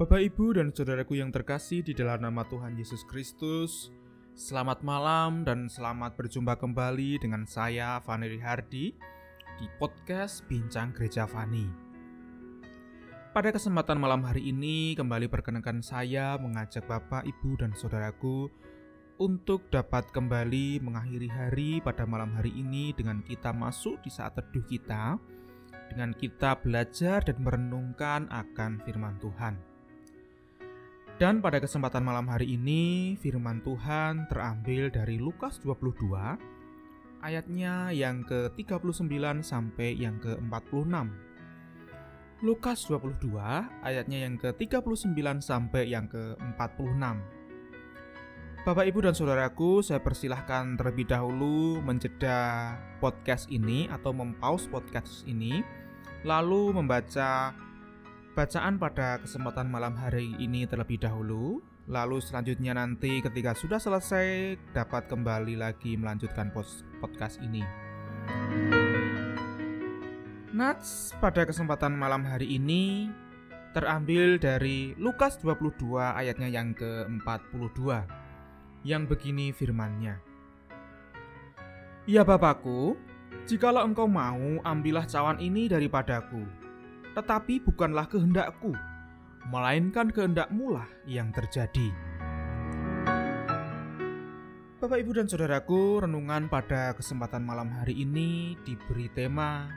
Bapak, Ibu, dan saudaraku yang terkasih di dalam nama Tuhan Yesus Kristus, selamat malam dan selamat berjumpa kembali dengan saya, Fani Hardi, di podcast Bincang Gereja Fani. Pada kesempatan malam hari ini, kembali perkenankan saya mengajak Bapak, Ibu, dan saudaraku untuk dapat kembali mengakhiri hari pada malam hari ini dengan kita masuk di saat teduh kita, dengan kita belajar dan merenungkan akan firman Tuhan. Dan pada kesempatan malam hari ini, firman Tuhan terambil dari Lukas 22, ayatnya yang ke-39 sampai yang ke-46. Lukas 22, ayatnya yang ke-39 sampai yang ke-46. Bapak, Ibu, dan Saudaraku, saya persilahkan terlebih dahulu menjeda podcast ini atau mempause podcast ini, lalu membaca bacaan pada kesempatan malam hari ini terlebih dahulu. Lalu selanjutnya nanti ketika sudah selesai dapat kembali lagi melanjutkan podcast ini. Nats pada kesempatan malam hari ini terambil dari Lukas 22 ayatnya yang ke-42 yang begini firmannya. Ya Bapakku, jikalau engkau mau ambillah cawan ini daripadaku, tetapi bukanlah kehendakku, melainkan kehendakmu lah yang terjadi. Bapak, Ibu, dan Saudaraku, renungan pada kesempatan malam hari ini diberi tema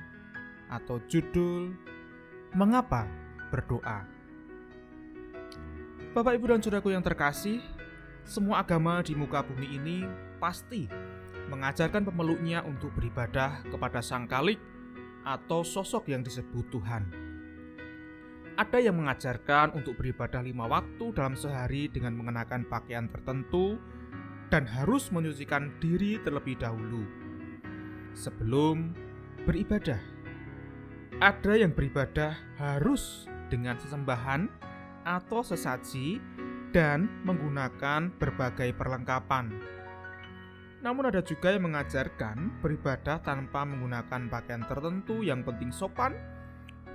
atau judul Mengapa Berdoa? Bapak, Ibu, dan Saudaraku yang terkasih, semua agama di muka bumi ini pasti mengajarkan pemeluknya untuk beribadah kepada Sang Kalik atau sosok yang disebut Tuhan. Ada yang mengajarkan untuk beribadah lima waktu dalam sehari dengan mengenakan pakaian tertentu dan harus menyucikan diri terlebih dahulu sebelum beribadah. Ada yang beribadah harus dengan sesembahan atau sesaji dan menggunakan berbagai perlengkapan namun ada juga yang mengajarkan beribadah tanpa menggunakan pakaian tertentu yang penting sopan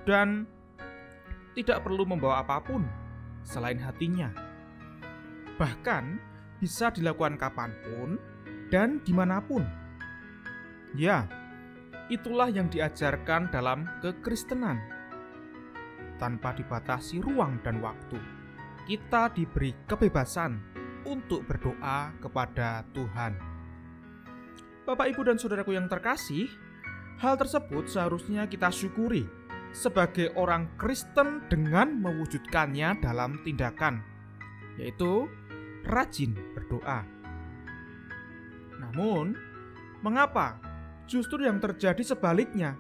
dan tidak perlu membawa apa pun selain hatinya. Bahkan bisa dilakukan kapan pun dan di mana pun. Ya, itulah yang diajarkan dalam kekristenan. Tanpa dibatasi ruang dan waktu, kita diberi kebebasan untuk berdoa kepada Tuhan. Bapak, Ibu, dan saudaraku yang terkasih, hal tersebut seharusnya kita syukuri sebagai orang Kristen dengan mewujudkannya dalam tindakan, yaitu rajin berdoa. Namun, mengapa justru yang terjadi sebaliknya?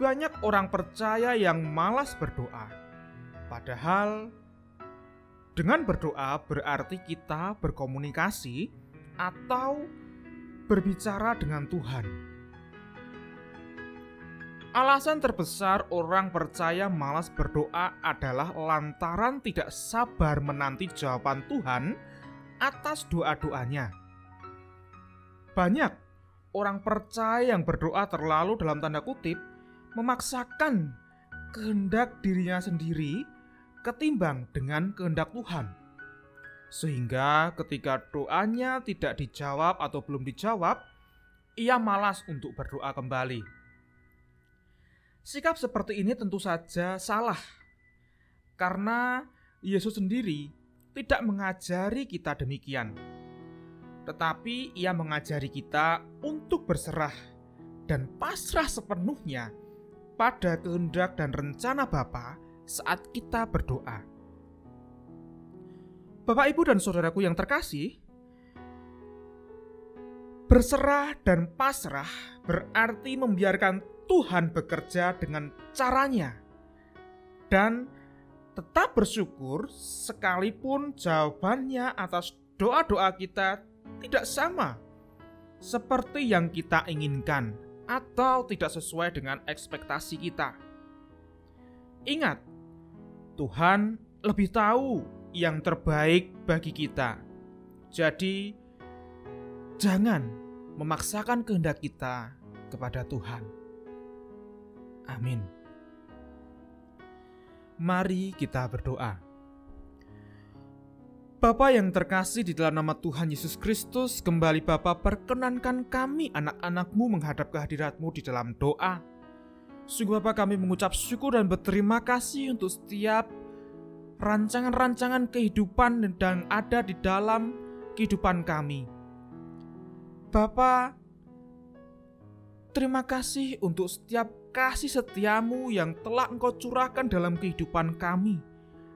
Banyak orang percaya yang malas berdoa, padahal dengan berdoa berarti kita berkomunikasi atau berbicara dengan Tuhan. Alasan terbesar orang percaya malas berdoa adalah lantaran tidak sabar menanti jawaban Tuhan atas doa-doanya. Banyak orang percaya yang berdoa terlalu dalam tanda kutip memaksakan kehendak dirinya sendiri ketimbang dengan kehendak Tuhan. Sehingga ketika doanya tidak dijawab atau belum dijawab, ia malas untuk berdoa kembali. Sikap seperti ini tentu saja salah, karena Yesus sendiri tidak mengajari kita demikian, tetapi Ia mengajari kita untuk berserah dan pasrah sepenuhnya pada kehendak dan rencana Bapa saat kita berdoa. Bapak, Ibu, dan saudaraku yang terkasih, berserah dan pasrah berarti membiarkan Tuhan bekerja dengan caranya dan tetap bersyukur sekalipun jawabannya atas doa-doa kita tidak sama seperti yang kita inginkan atau tidak sesuai dengan ekspektasi kita. Ingat, Tuhan lebih tahu yang terbaik bagi kita. Jadi, jangan memaksakan kehendak kita kepada Tuhan. Amin. Mari kita berdoa. Bapa yang terkasih di dalam nama Tuhan Yesus Kristus, kembali Bapa perkenankan kami anak-anakmu menghadap kehadiratmu di dalam doa. Sungguh Bapa kami mengucap syukur dan berterima kasih untuk setiap rancangan-rancangan kehidupan dan ada di dalam kehidupan kami. Bapa, terima kasih untuk setiap kasih setiamu yang telah engkau curahkan dalam kehidupan kami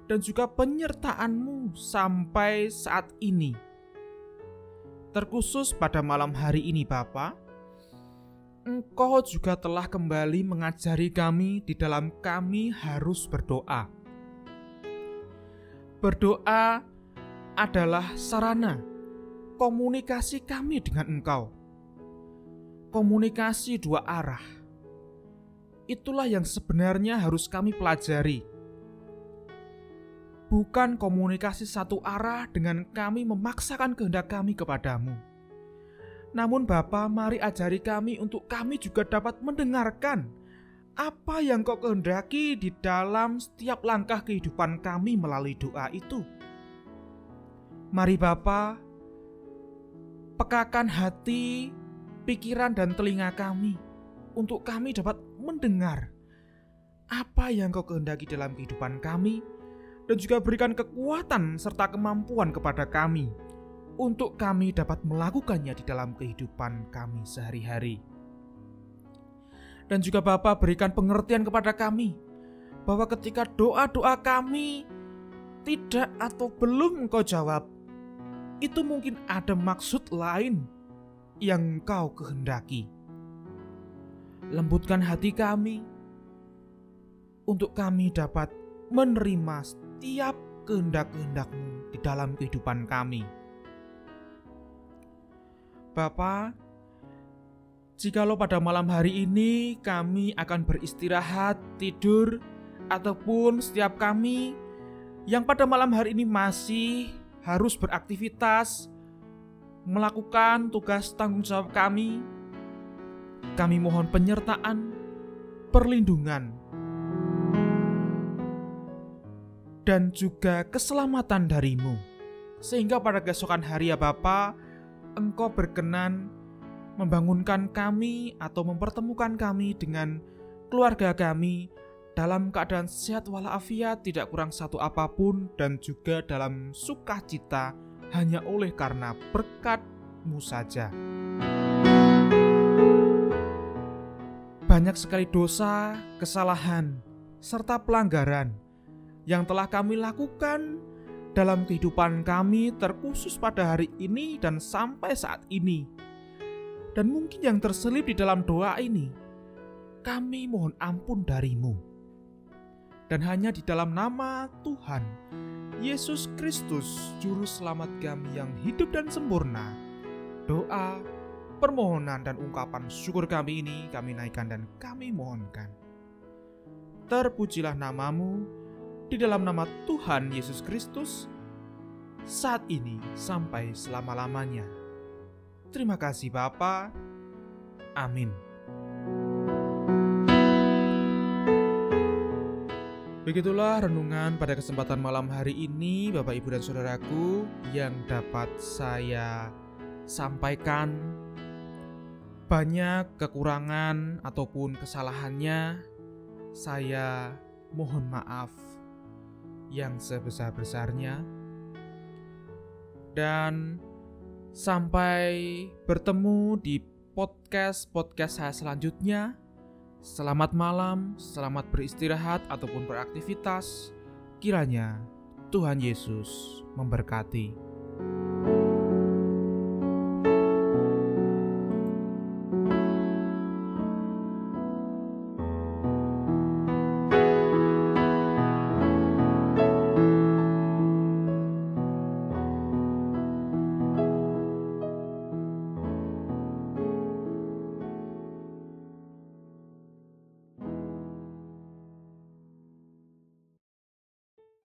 dan juga penyertaanmu sampai saat ini. Terkhusus pada malam hari ini Bapa, Engkau juga telah kembali mengajari kami di dalam kami harus berdoa. Berdoa adalah sarana komunikasi kami dengan Engkau. Komunikasi dua arah. Itulah yang sebenarnya harus kami pelajari bukan komunikasi satu arah dengan kami memaksakan kehendak kami kepadamu. Namun Bapa, mari ajari kami untuk kami juga dapat mendengarkan apa yang kau kehendaki di dalam setiap langkah kehidupan kami melalui doa itu. Mari Bapa, pekakan hati, pikiran dan telinga kami untuk kami dapat mendengar apa yang kau kehendaki dalam kehidupan kami dan juga berikan kekuatan serta kemampuan kepada kami untuk kami dapat melakukannya di dalam kehidupan kami sehari-hari. Dan juga Bapa berikan pengertian kepada kami bahwa ketika doa-doa kami tidak atau belum Engkau jawab, itu mungkin ada maksud lain yang Engkau kehendaki. Lembutkan hati kami untuk kami dapat menerima setiap kehendak-kehendakmu di dalam kehidupan kami. Bapa, jikalau pada malam hari ini kami akan beristirahat, tidur, ataupun setiap kami yang pada malam hari ini masih harus beraktivitas, melakukan tugas tanggung jawab kami, kami mohon penyertaan, perlindungan, dan juga keselamatan darimu. Sehingga pada keesokan hari ya Bapa, Engkau berkenan membangunkan kami atau mempertemukan kami dengan keluarga kami dalam keadaan sehat walafiat, tidak kurang satu apa pun, dan juga dalam sukacita hanya oleh karena berkatmu saja. Banyak sekali dosa, kesalahan, serta pelanggaran yang telah kami lakukan dalam kehidupan kami terkhusus pada hari ini dan sampai saat ini. Dan mungkin yang terselip di dalam doa ini, kami mohon ampun darimu. Dan hanya di dalam nama Tuhan, Yesus Kristus, Juru Selamat kami yang hidup dan sempurna, doa, permohonan dan ungkapan syukur kami ini kami naikkan dan kami mohonkan. Terpujilah namamu, di dalam nama Tuhan Yesus Kristus saat ini sampai selama-lamanya. Terima kasih Bapa. Amin. Begitulah renungan pada kesempatan malam hari ini Bapak Ibu dan Saudaraku yang dapat saya sampaikan banyak kekurangan ataupun kesalahannya saya mohon maaf yang sebesar-besarnya. Dan sampai bertemu di podcast-podcast saya selanjutnya. Selamat malam, selamat beristirahat ataupun beraktivitas. Kiranya Tuhan Yesus memberkati.